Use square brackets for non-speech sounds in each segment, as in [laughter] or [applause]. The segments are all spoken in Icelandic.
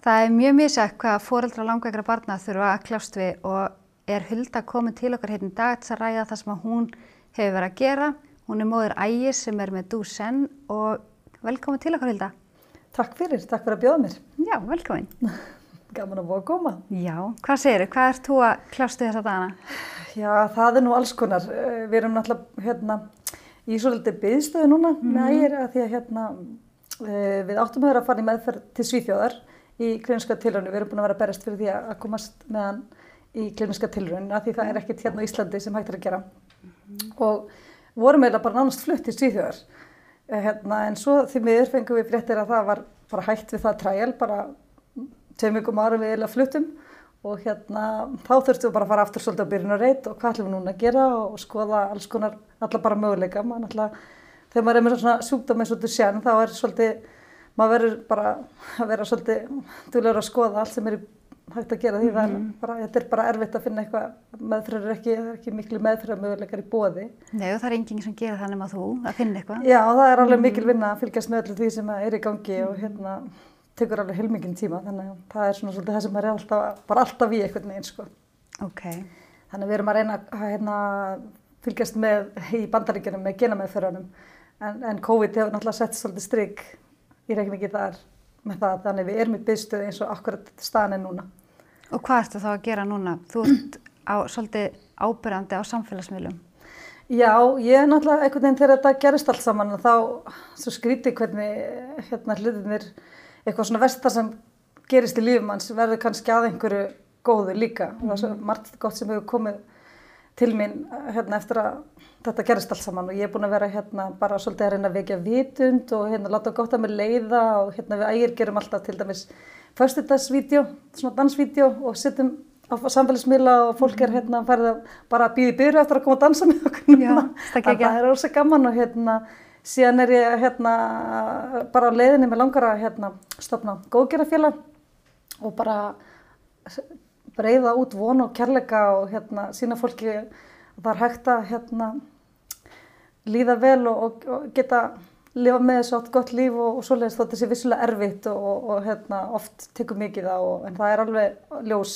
Það er mjög misjætt hvað fóreldra langveikra barna þurfa að kljást við og er Hulda komin til okkar hérna í dag til að ræða það sem hún hefur verið að gera. Hún er móður Ægis sem er með Dusen og velkomin til okkar Hulda. Takk fyrir, takk fyrir að bjóða mér. Já, velkomin. [laughs] Gaman að búa að koma. Já, hvað segir þau? Hvað ert þú að kljást við þessa dagana? Já, það er nú alls konar. Eh, við erum náttúrulega hérna í svolítið byðstöðu núna mm. með ægir að því að hérna eh, við áttum að vera að fara í meðferð til Svíþjóðar í kliniska tilröðinu. Við erum búin að vera að berast fyrir því að komast með hann í kliniska tilröðinu að því það er ekkert hérna á Íslandi sem hægt er að gera. Mm. Og vorum eiginlega bara nánast flutt til Svíþjóðar. Eh, hérna, en svo því miður fengum við fréttir að það var bara hægt við það træjal, bara tveim vikum árum við eiginlega fluttum og hérna þá þurftum við bara að fara aftur svolítið á byrjun og reyt og hvað ætlum við núna að gera og skoða alls konar, allar bara möguleika, maður alltaf, þegar maður er með svona sjúkdómi eins og þú sér, þá er svolítið, maður verður bara að vera svolítið duglegur að skoða allt sem er hægt að gera því mm -hmm. það er mhm. bara, þetta er bara erfitt að finna eitthvað, meðfröður er ekki, ekki miklu meðfröður möguleikar í bóði. Nei og það er enginn sem gera það nema þú að finna eitthvað. Já, það er alveg mm -hmm. mikil vinna að fylgjast með öllu því sem er í gangi og hérna tekur alveg heilmikinn tíma þannig að það er svona svolítið það sem er alltaf, bara alltaf í einhvern veginn sko. Okay. Þannig við erum að reyna að hérna, fylgjast með í bandaríkjunum með genameðferðunum en, en COVID hefur náttúrulega sett svolítið stryk í reikningi þar með það þannig við erum í byggstöðu eins og akkurat staðan er núna. Og hvað ertu þá að gera núna? Þú ert á, svolítið ábyrgandi á samfélagsmiðlum. Já, ég er náttúrulega einhvern veginn þegar þetta gerist allt saman og þá skríti hvernig hérna hlutinir eitthvað svona vestar sem gerist í lífum hans verður kannski að einhverju góðu líka og það er svo margt gott sem hefur komið til mín hérna eftir að þetta gerist allt saman og ég er búin að vera hérna bara svolítið að reyna að vekja vitund og hérna láta gott að mér leiða og hérna við ægir gerum alltaf til dæmis fyrstudagsvídeó, svona dansvídeó og sittum á samfélagsmiðla og fólk er mhm. hérna að færða bara að býði byrju eftir að koma að dansa með okkur núna. Það er ósað gaman og hérna síðan er ég hérna bara á leiðinni með langar að hérna stopna góðgerðarfélag og bara breyða út von og kærleika og hérna sína fólki að það er hægt að hérna líða vel og, og, og geta lifa með þessu átt gott líf og, og svoleiðis þótt þessi vissulega erfitt og hérna oft tekur mikið á en það er alveg ljós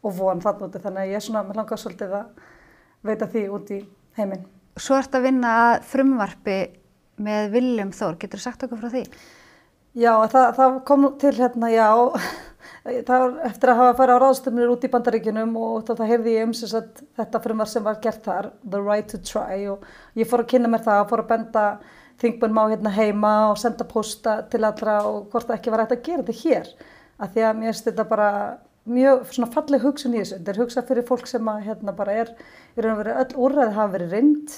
og von þannig að þannig að ég er svona með langar svolítið að veita því út í heiminn. Svo ert að vinna að frumvarfi með Viljum Þór. Getur þú sagt okkur frá því? Já, það, það kom til hérna, já, það eftir að hafa farið á ráðstöfnir út í bandaríkunum og það heyrði ég um að þetta frumvar sem var gert þar, The Right to Try og ég fór að kynna mér það, fór að benda þingbunum á hérna heima og senda posta til allra og hvort það ekki var hægt að gera þetta hér. Að því að mér finnst þetta bara mjög svona falleg hugsun í þessu. Þetta er hugsað fyrir fólk sem að hérna bara er, í raun og veru öll úrræði hafa verið rind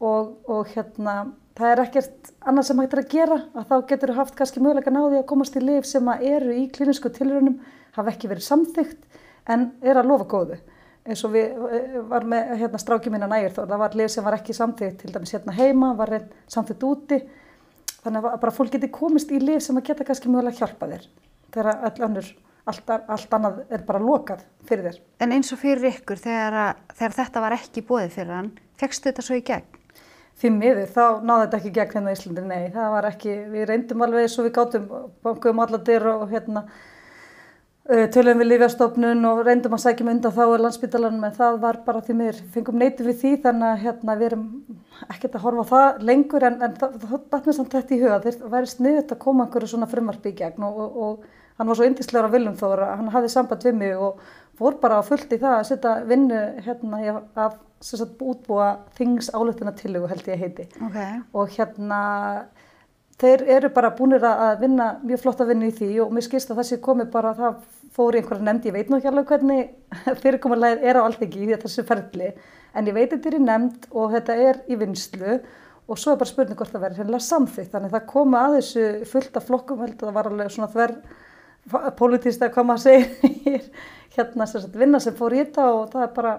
og, og hérna það er ekkert annað sem hægt er að gera að þá getur þú haft kannski möguleika náði að komast í liv sem eru í klíninsku tilrönum, hafa ekki verið samþygt en er að lofa góðu. Eins og við eh, var með hérna, strákjum minna nægir þó, það var liv sem var ekki samþygt til dæmis hérna heima, var samþygt úti, þannig að bara fólk geti komist í liv sem að geta kannski mögulega hjálpa þér þegar all annur, allt, allt annað er bara lokað fyrir þér. En eins og fyrir ykkur þegar, þegar þetta var ekki bóðið fyrir hann, fegstu þetta svo í gegn? Því miður, þá náði þetta ekki gegn hérna í Íslandi, nei, það var ekki, við reyndum alveg eins og við gáttum, bankuðum allar dyr og hérna uh, tölum við lífjastofnun og reyndum að sækjum undan þá er landsbytalanum en það var bara því miður, fengum neyti við því þannig að hérna við erum ekkert að horfa það lengur en, en það dætt mér samt þetta í huga, þeir væri sniðut að koma einhverju svona frumarpi í gegn og, og, og hann var svo yndislegur að viljum þó að hann hafði samband við mig og fór bara fullt í það að setja vinnu hérna að sagt, útbúa þings álöftina tillögu held ég að heiti okay. og hérna þeir eru bara búinir að vinna mjög flotta vinnu í því og mér skilst að þessi komi bara það fór í einhverja nefnd, ég veit nú ekki alveg hvernig [laughs] fyrirkomulegið er á alltingi í þessu ferli en ég veit þetta er í nefnd og þetta er í vinslu og svo er bara spurning hvort það verður samþýtt þannig það koma að þessu fullt af flokkum held að það var alveg svona þver politist að koma að segja hérna sagt vinna sem fór í þetta og það er bara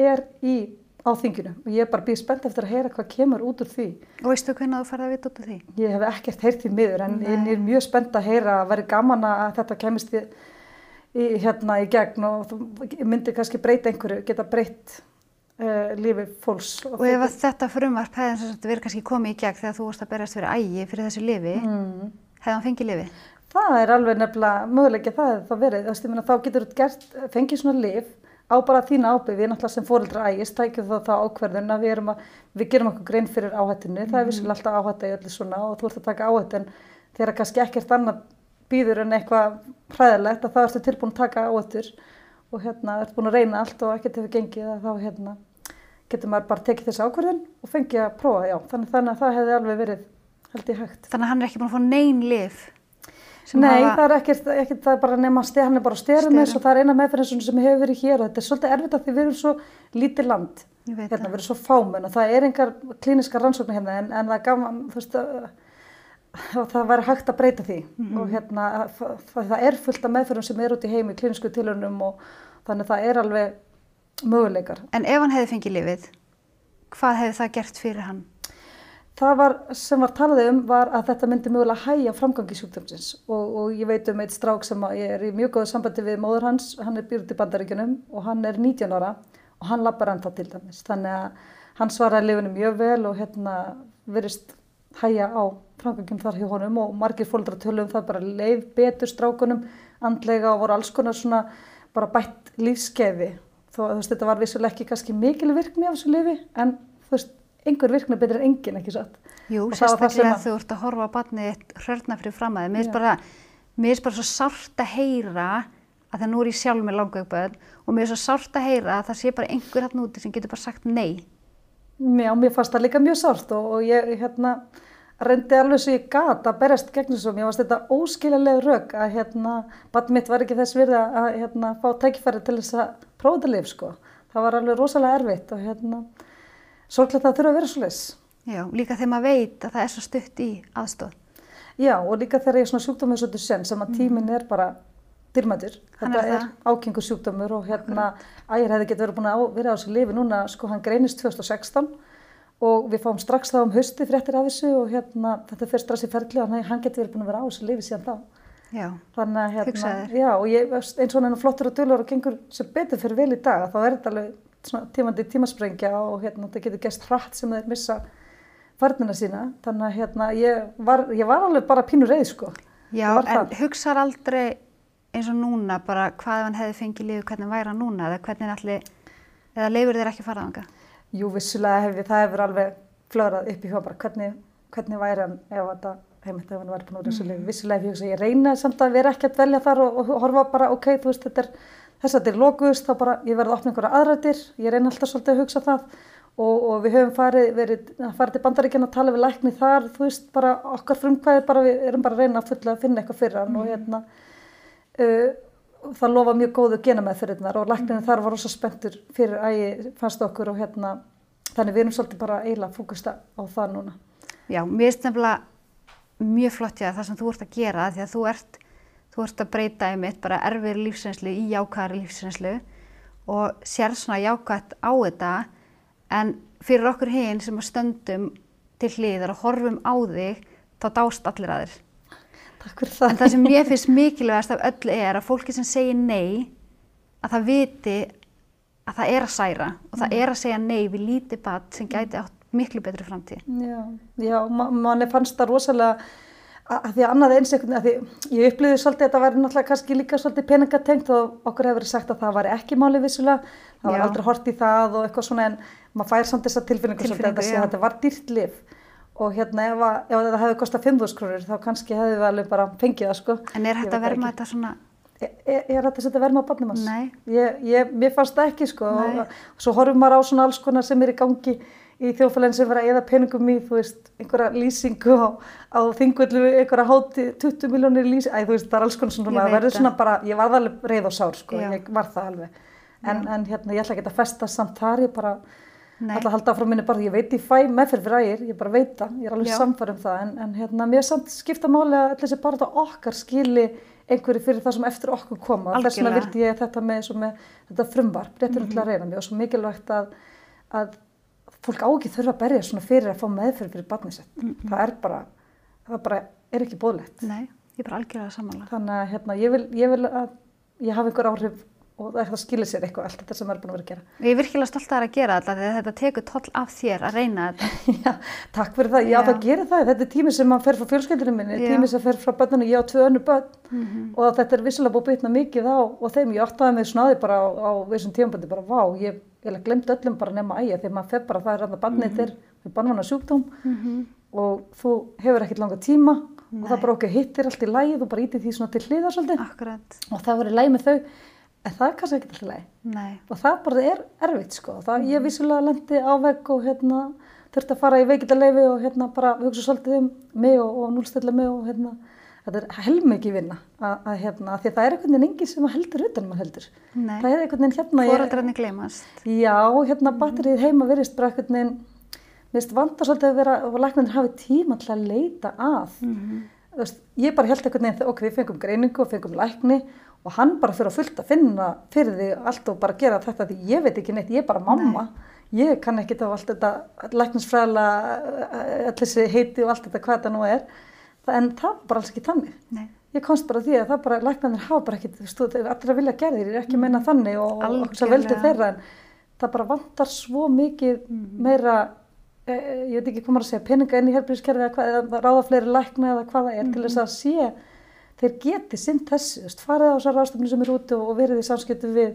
er í á þinginu og ég er bara býð spennt eftir að heyra hvað kemur út úr því. Og veistu hvernig þú farið að vita út úr því? Ég hef ekkert heyrt því miður en Nei. ég er mjög spennt að heyra að veri gaman að þetta kemist í, í, hérna í gegn og þú myndir kannski breyta einhverju, geta breytt uh, lífi fólks. Og, og ef þetta frumvarp hefði verið kannski komið í gegn þegar þú vorst að berast fyrir ægi fyrir þessu lifi, mm. hefði hann fengið lifi? Það er alveg nefnilega möguleikið það hefði þá verið. Þú veist, ég meina, þá getur þú gert, fengið svona lif á bara þína ábyrgð. Við náttúrulega sem fóreldra ægist tækjum þá þá ákverðun að við, erum að við gerum okkur grein fyrir áhættinu. Það er vissulega alltaf áhætta í öllu svona og þú ert að taka áhættu en þegar kannski ekkert annað býður en eitthvað hræðilegt að þá ertu tilbúin að taka áhættur og hérna ertu búin að reyna allt og ekkert hefur gengið að þá hérna getur maður bara tekið þessi ákverðun og fengið að prófa, já. Þannig, þannig að það hefði alveg verið held ég hægt. Þannig að hann er ekki búin að fá neyn lif. Nei, hafa- það er ekkert, ekkert, það er bara nema hann er bara Sterum. og það er eina meðferðin sem hefur verið hér og þetta er svolítið erfitt að því við erum svo lítið land, hérna, það. við erum svo fámenn og það er engar klíniskar rannsóknir hérna en, en það er gaman, þú veist, að, að það væri hægt að breyta því Mhm. og hérna, það, það, er fullt af meðferðin sem er út í heimi, klínisku tilhörnum og þannig að það er alveg möguleikar. En ef hann hefði fengið lifið, hvað hefði það gert fyrir hann? Það var, sem var talað um var að þetta myndi mögulega hægja framgangi sjúkdómsins og, og ég veit um eitt strák sem er í mjög góðu sambandi við móður hans, hann er býrut í bandaríkjunum og hann er 19 ára og hann lappar ennþá til dæmis. Þannig að hann svaraði lifinu mjög vel og hérna verist hægja á framgangum þar hjá honum og margir fólkdra tölum það bara leið betur strákunum andlega og voru alls konar svona bara bætt lífskeiði. Þú veist þetta var vissulega ekki kannski mikil virkni af þessu lifi en þú veist einhver virkni betur en engin ekki satt. Jú, sérstaklega að- þú ert að horfa á barnið þitt hrörna fyrir fram að þið. Mér finnst bara, finnst bara svo sárt að heyra að það nú er ég sjálf með langaukböð og mér er svo sárt að heyra að það sé bara einhver hann úti sem getur bara sagt nei. Já, mér fannst það líka mjög sárt og, og ég hérna, reyndi alveg svo ég gat að berjast gegn þessu. Mér fannst þetta óskiljanlega rauk að hérna, barn mitt var ekki þess virði að hérna, fá tækifæri til þess að prófa þetta lif. Sko. Það var alveg rosalega erfitt og hérna, sorglega það þurfa að vera svo leys. Já, líka þegar maður veit að það er svo stutt í aðstóð. Já, og líka þegar ég er svona sjúkdómið svo sen sem að tíminn er bara dyrmætur. Mm. Þetta er er, ákengur sjúkdómur og hérna, ægir hefði getið verið búin að vera á þessu lifi núna, sko hann greinist 2016 og við fáum strax þá um hausti fréttir af þessu og hérna, þetta fyrir strax í ferli og hann, getið verið búin að vera á þessu lifi síðan þá. Já, Þannig að hérna, já, og ég, eins og hann er flottur og dölur og gengur sem betur fyrir vel í dag, þá er þetta alveg tímandi tímasprengja og hérna, þetta getur gæst hratt sem þeir missa farnina sína. Þannig að hérna, ég var, ég var alveg bara pínur reið, sko. Já Það en það. hugsar aldrei eins og núna bara hvað ef hann hefði fengið lífið, hvernig væri hann núna eða hvernig allir, eða leifur þér ekki farað anga? Jú, vissulega hef ég, það hefur alveg flögrað upp í hjá bara hvernig, hvernig væri hann ef þetta, heimitt ef hann væri búin vera þessu lifi. Vissulega hef ég hugsað, ég reyna samt að vera ekki að dvelja þar og, og horfa bara, ok, þú veist, þetta er, þess að þetta er lokuðust, þá bara, ég verði að opna einhverja aðrættir, ég reyna alltaf svolítið að hugsa það. Og, og við höfum farið, verið, farið til bandaríkjana að tala við lækni þar, þú veist, bara okkar frumkvæði, bara við erum bara að reyna að fulla að finna eitthvað fyrir hann og hérna, uh, það lofa mjög góðu genameðferðirnar og lækninu þar var rosa spenntur fyrir ægi fannst okkur og hérna þannig við erum svolítið bara eiginlega fókusta á það núna. Já, mér finnst nefnilega mjög flott hjá þér það sem þú ert að gera því að þú ert, þú ert að breyta einmitt bara erfir lífsreynslu í jákvæðari lífsreynslu og sér svona jákvæðt á þetta en fyrir okkur hinn sem að stöndum til hliðar og horfum á þig þá dást allir að þér. Takk fyrir það. En það sem mér finnst mikilvægast af öllu er að fólki sem segir nei að það viti að það er að særa og það er að segja nei við lítið bad sem gæti átt miklu betri framtíð. Já, já ma manni fannst það rosalega að, að því að annað eins veginn, að því ég upplýði svolítið að þetta væri náttúrulega kannski líka svolítið peningatengt og okkur hefur verið sagt að það væri ekki máli vissulega, það var aldrei hort í það og eitthvað svona en maður fær samt þessa tilfinningu svolítið að þetta sé að þetta var dýrt lif og hérna ef, að, ef þetta hefði kostað 5.000 krónur þá kannski hefði við alveg bara fengið það sko. En er Ég hægt að verma þetta svona, Er, er er þetta að setja verma á barnum hans? Nei. Ég, ég, mér fannst það ekki sko Nei. og svo horfum maður á svona alls konar sem er í gangi í þjóðfélagin sem vera að eða peningum í, þú veist, einhverja lýsingu á, á þingvöldu, einhverja háti 20 miljónir lýsingu, æ, þú veist, það er alls konar svona, veit verður það. svona bara, ég varð alveg reið og sár sko, Já. ég var það alveg. En, en hérna, ég ætla ekki að festa samt þar, ég bara, að halda áfram minni bara, ég veit ég fæ meðferð fyrir ægir, ég bara veit það, ég er alveg samfærum það, en, en hérna, mér samt skipta máli að allir þessi bara þetta okkar skili einhverju fyrir það sem eftir okkur koma. Þess vegna vildi ég þetta með, með þetta frumvarp, réttur til að reyna mig og svo mikilvægt að, að fólk á ekki þurfa að berja svona fyrir að fá meðferð fyrir barnið sitt. Það er bara, það bara er ekki bóðlegt. nei, ég er bara algjörlega sammála. Þannig að hérna, ég, vil, ég vil að ég hafi einhver áhrif og það er það að skilja sér eitthvað allt þetta sem er búin að vera að gera. Ég er virkilega stolt að það að gera því að þetta tekur toll af þér að reyna þetta. [laughs] Já, takk fyrir það. Já, Já. það gerir það. Þetta er tími sem maður fer frá fjölskyldunum minni, Já. tími sem fer frá börnunum, ég á tvö önnu börn Mhm. og þetta er vissilega búið að bitna mikið á og þeim. Ég áttaði mig því bara á, á vissum tímabandi bara, vá, ég, ég glemt öllum bara nema æja þegar maður fer bara, það er að barnið Mhm. þér með barnvana sjúkdóm og þú hefur ekkert langa tíma og það bara okkur hittir allt í lægið og bara ítið því svona til hliðar svolítið. Akkurat. og það verið læg með þau, en það er kannski ekkert alltaf læg Nei. og það bara er erfitt sko. Það, ég vissulega lendi á vegg og hérna þurfti að fara í veikitaleifi og hérna bara hugsa svolítið um mig og, og núlstilla mig og hérna þetta er helmikið vinna. Að, að hérna því að það er einhvern veginn enginn sem heldur utan maður heldur. Nei. það er einhvern veginn hérna ég- Fóraldrarnir gleymast. já, hérna batterið heima verist bara einhvern veginn mér finnst vanda svolítið að vera og læknarnir hafi tíma til að leita að. Þú veist, ég bara held einhvern veginn þegar ok, við fengum greiningu og fengum lækni og hann bara fyrir að fullt að finna fyrir því allt og bara gera þetta því ég veit ekki neitt, ég er bara mamma. Ég kann ekki þá allt þetta læknisfræðilega allir þessi heiti og allt þetta hvað þetta nú er en það var bara alls ekki þannig. Nei. ég komst bara því að það bara læknarnir hafa bara ekki, þú veist, þú- þeir eru allir að vilja gera þér ég er ekki að meina þannig og, hugsa veldi þeirra en það bara vantar svo mikið meira eh, ég veit ekki hvað maður að segja peninga inn í helbriðskerfi eða, eða ráða fleiri lækna eða hvað það er til þess að sé. Þeir geti sinn þessi, þú veist, farið á þessar ráðstofnir sem eru úti og, verið í samskiptu við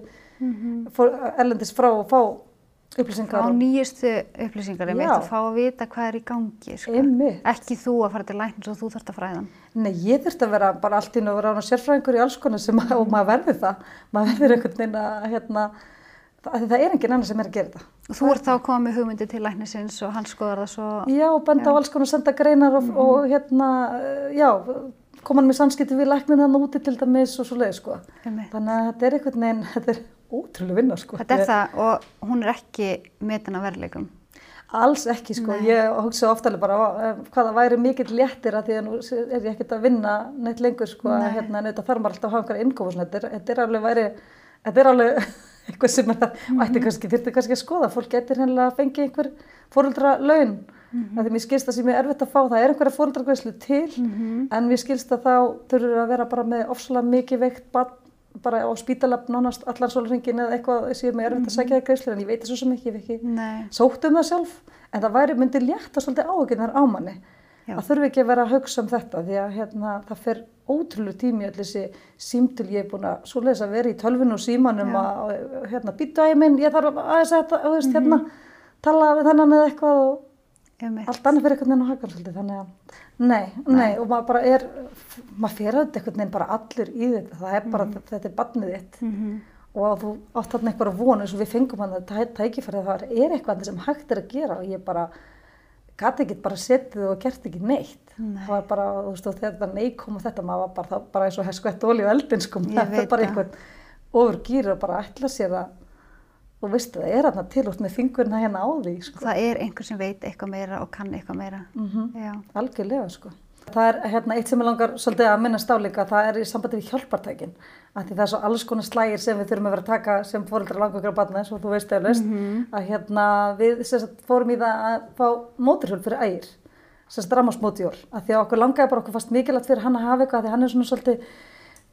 fór, erlendis frá og fá upplýsingar Á og nýjustu upplýsingar einmitt Já. og fá að vita hvað er í gangi. Sko. Ekki þú að fara til læknis og þú þarft að fræða. Nei, ég þurfti að vera bara allt nú að vera án og sérfræðingur í alls konar sem að, og maður verður það, maður verður einhvern veginn að hérna, það, það er engin annar sem er að gera. Og þú ert þá að með hugmyndi til læknisins og hann skoðar það svo. Já, og benda á alls konar senda greinar og, og hérna, já, koma hann með samskipti við læknina hann úti til dæmis og svo leið, sko. Þannig að þetta er einhvern veginn, þetta er ótrúlega vinna, sko. Þetta er Ég- það og hún er ekki metin að verðleikum. Alls ekki, sko. Ég hugsa ofta alveg bara eh, hvað það væri mikill léttir að því að nú er ég ekkert að vinna neitt lengur, sko, að hérna, en þetta þarf maður alltaf að hafa einhverja innkóf og svona. Þetta er, þetta er alveg væri, þetta er alveg [laughs] eitthvað sem er að, ætti kannski, þyrfti kannski að skoða. Fólk getur hennilega að fengi einhver fóröldra laun. Mm -hmm. Því mér skilst það sem er erfitt að fá, það er einhverja fóröldragreislu til, en mér skilst að þá þurfur að vera bara með ofsalega mikið veikt barn bara á spítalab nánast allan sólringin eða eitthvað sem er erfitt að sækja það greiðslu en ég veit það svo sem ekki, ég hef ekki sótt um það sjálf en það væri myndi létta svolítið áhuginnar á manni Já. að þurfi ekki að vera að hugsa um þetta því að hérna, það fer ótrúlega tími allir þessi símtul ég er búin að svo leiðis að vera í tölvinu og símanum að hérna, býta í minn, ég þarf aðeins að þetta, þú veist, hérna, tala við þennan eða eitthvað og. Allt annað fyrir einhvern veginn á hakan svolítið þannig að nei, nei, og maður bara er maður fer auðvitað einhvern veginn bara allur í þetta. Það er bara, þetta er barnið þitt. Mhm. og að þú átt þarna einhverja von eins og við fengum hann það tækifæri það er eitthvað sem hægt er að gera og ég bara gati ekki bara setið og gert ekki neitt. Nei. það var bara, þú veist, og þegar þetta nei kom og þetta maður var bara, það, bara eins og olíu á eldin sko, þetta er bara einhvern ofur gýr og bara ætla sér að og veistu það er þarna til út með fingurna hérna á því sko. Það er einhver sem veit eitthvað meira og kann eitthvað meira. Mhm. Já. Algjörlega sko. Það er hérna eitt sem ég langar svolítið að minnast á líka, það er í sambandi við hjálpartækin. Af því það er svo alls konar slægir sem við þurfum að vera að taka sem fóreldrar langveikra barna eins og þú veist eflaust. Að hérna við sagt, fórum í það að fá móturhjálp fyrir ægir, sem sagt ramásmótjól. Af því að okkur langaði bara okkur fast mikilvægt fyrir hann að hafa eitthvað, því hann er svona svolítið,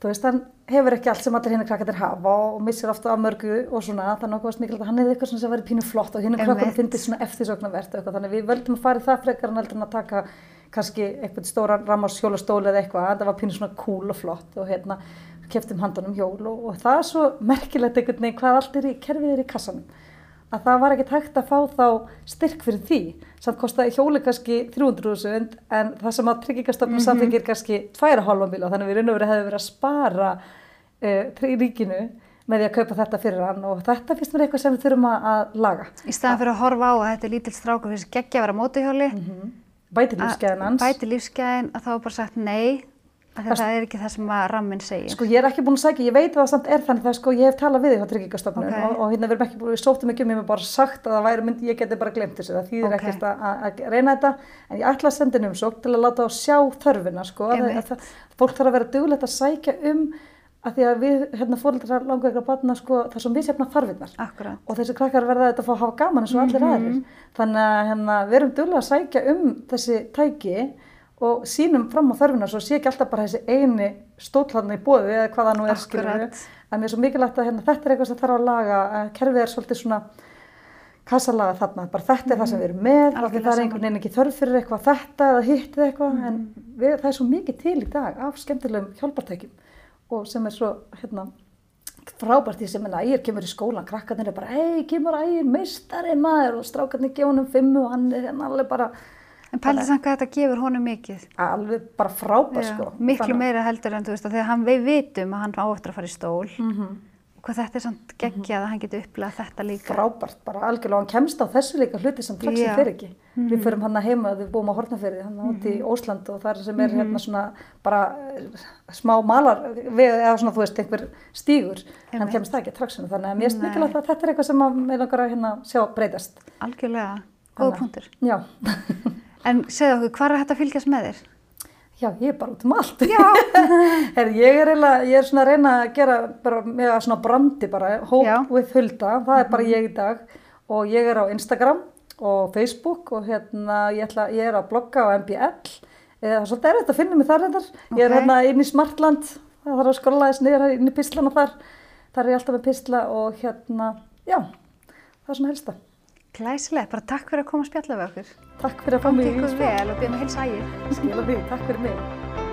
þú veist, hann hefur ekki allt sem allir hinn krakkarnir hafa og missir ofta af mörgu og svona, þannig varst mikilvægt að hann hefði eitthvað sem væri pínu flott og hinn krakkarnir fyndið svona eftirsóknarvert og eitthvað, þannig að við völdum að fara í það frekar en heldur en að taka kannski eitthvað stóran rammars hjólastól eða eitthvað, það var pínu svona cool og flott og hérna keftum handanum hjól og, og það er svo merkilegt veginn hvað allt er í, kerfið er í kassanum að það var ekkert hægt að fá þá styrk fyrir því, samt kostaði hjóli kannski 300.000 en það sem að tryggingastofnum mm -hmm. samfengir kannski 2,5 mil og þannig við raun og verið hefði verið að spara uh, ríkinu með því að kaupa þetta fyrir hann og þetta finnst mér eitthvað sem við þurfum að, að laga. Í staðan fyrir að horfa á að þetta er lítill strákur fyrir geggja að vera á mótuhjóli, Bæti lífsgæðin hans. bæti lífsgæðin, að þá er bara sagt nei, að það er ekki það sem að rammin segir. Sko ég er ekki búin að sækja, ég veit að það samt er þannig það sko ég hef talað við því á tryggingastofnun Ok. og, og hérna við erum ekki búin, við sóttum ekki um, ég hef bara sagt að það væri mynd, ég geti bara glemt þessu, það þýðir Ok. ekkert að, reyna þetta, en ég ætla að senda inn umsókn til að láta á sjá þörfina sko, að, að, það, fólk þarf að vera duglegt að sækja um að því að við, hérna fóreldrar langar ykkur að batna sko, það er svo misjafna þarfinnar Akkurat. og þessi krakkar verða þetta að fá að hafa gaman eins og allir aðrir þannig að hérna, við erum duglega að sækja um þessi tæki og sínum fram á þörfina svo sé ekki alltaf bara þessi eini stótlarni í bóði eða hvað það nú er skilur Akkurat. en mér er svo mikilvægt að hérna, þetta er eitthvað sem þarf að laga að kerfið er svolítið svona kassalaga þarna, bara þetta er það sem við erum með Algjörlega það er einhvern veginn ekki þörf fyrir eitthvað þetta eða hitt eitthvað en við, það er svo mikið til í dag af skemmtilegum hjálpartækjum og sem er svo hérna frábært því sem en ægir kemur í skólan krakkarnir er bara, hei, kemur ægir meistari maður. Og strákarnir gefa honum fimmu og hann er hérna alveg bara En pælið samt hvað þetta gefur honum mikið. alveg bara frábært sko miklu Þannig- meira heldur en þú veist að þegar hann, við vitum að hann á eftir að fara í stól Mhm. og hvað þetta er samt geggjað að hann getur upplegað þetta líka. frábært, bara algjörlega, hann kemst á þessu líka hluti sem Já. fyrir ekki. Við förum hann að heima, við búum á Hortnafyrði, hann út í Ósland og þar sem er hérna svona bara eh, smá malar, við, eða svona þú veist, einhver stígur, hann Einmitt. kemst það ekki að traksinu, þannig að mér er Nei. mikilvægt að þetta er eitthvað sem að með langar að hérna sjá breytast. Algjörlega, að- punktur. Já, [laughs] En segðu okkur, hvað er þetta að fylgjast með þér? já, ég er bara út um allt. Já. [laughs] Her, ég er eiginlega, ég er svona að reyna að gera bara með svona brandi bara, Hope with Hulda, það er bara ég í dag. Og ég er á Instagram og Facebook og hérna ég, ætla, ég er að blogga á MBL, eða það er svolítið erfitt að finna mig þar reyndar, ég er hérna inn í Smartland, það þarf að skrolla þess niður inn í pislana þar, þar er ég alltaf með pisla og hérna, já, það er svona helsta. Glæsileg, bara takk fyrir að koma að spjalla við okkur. Takk fyrir að fá mig í ykkur spjall. vel og byrjum að hilsa ægir. Skila því, takk fyrir mig.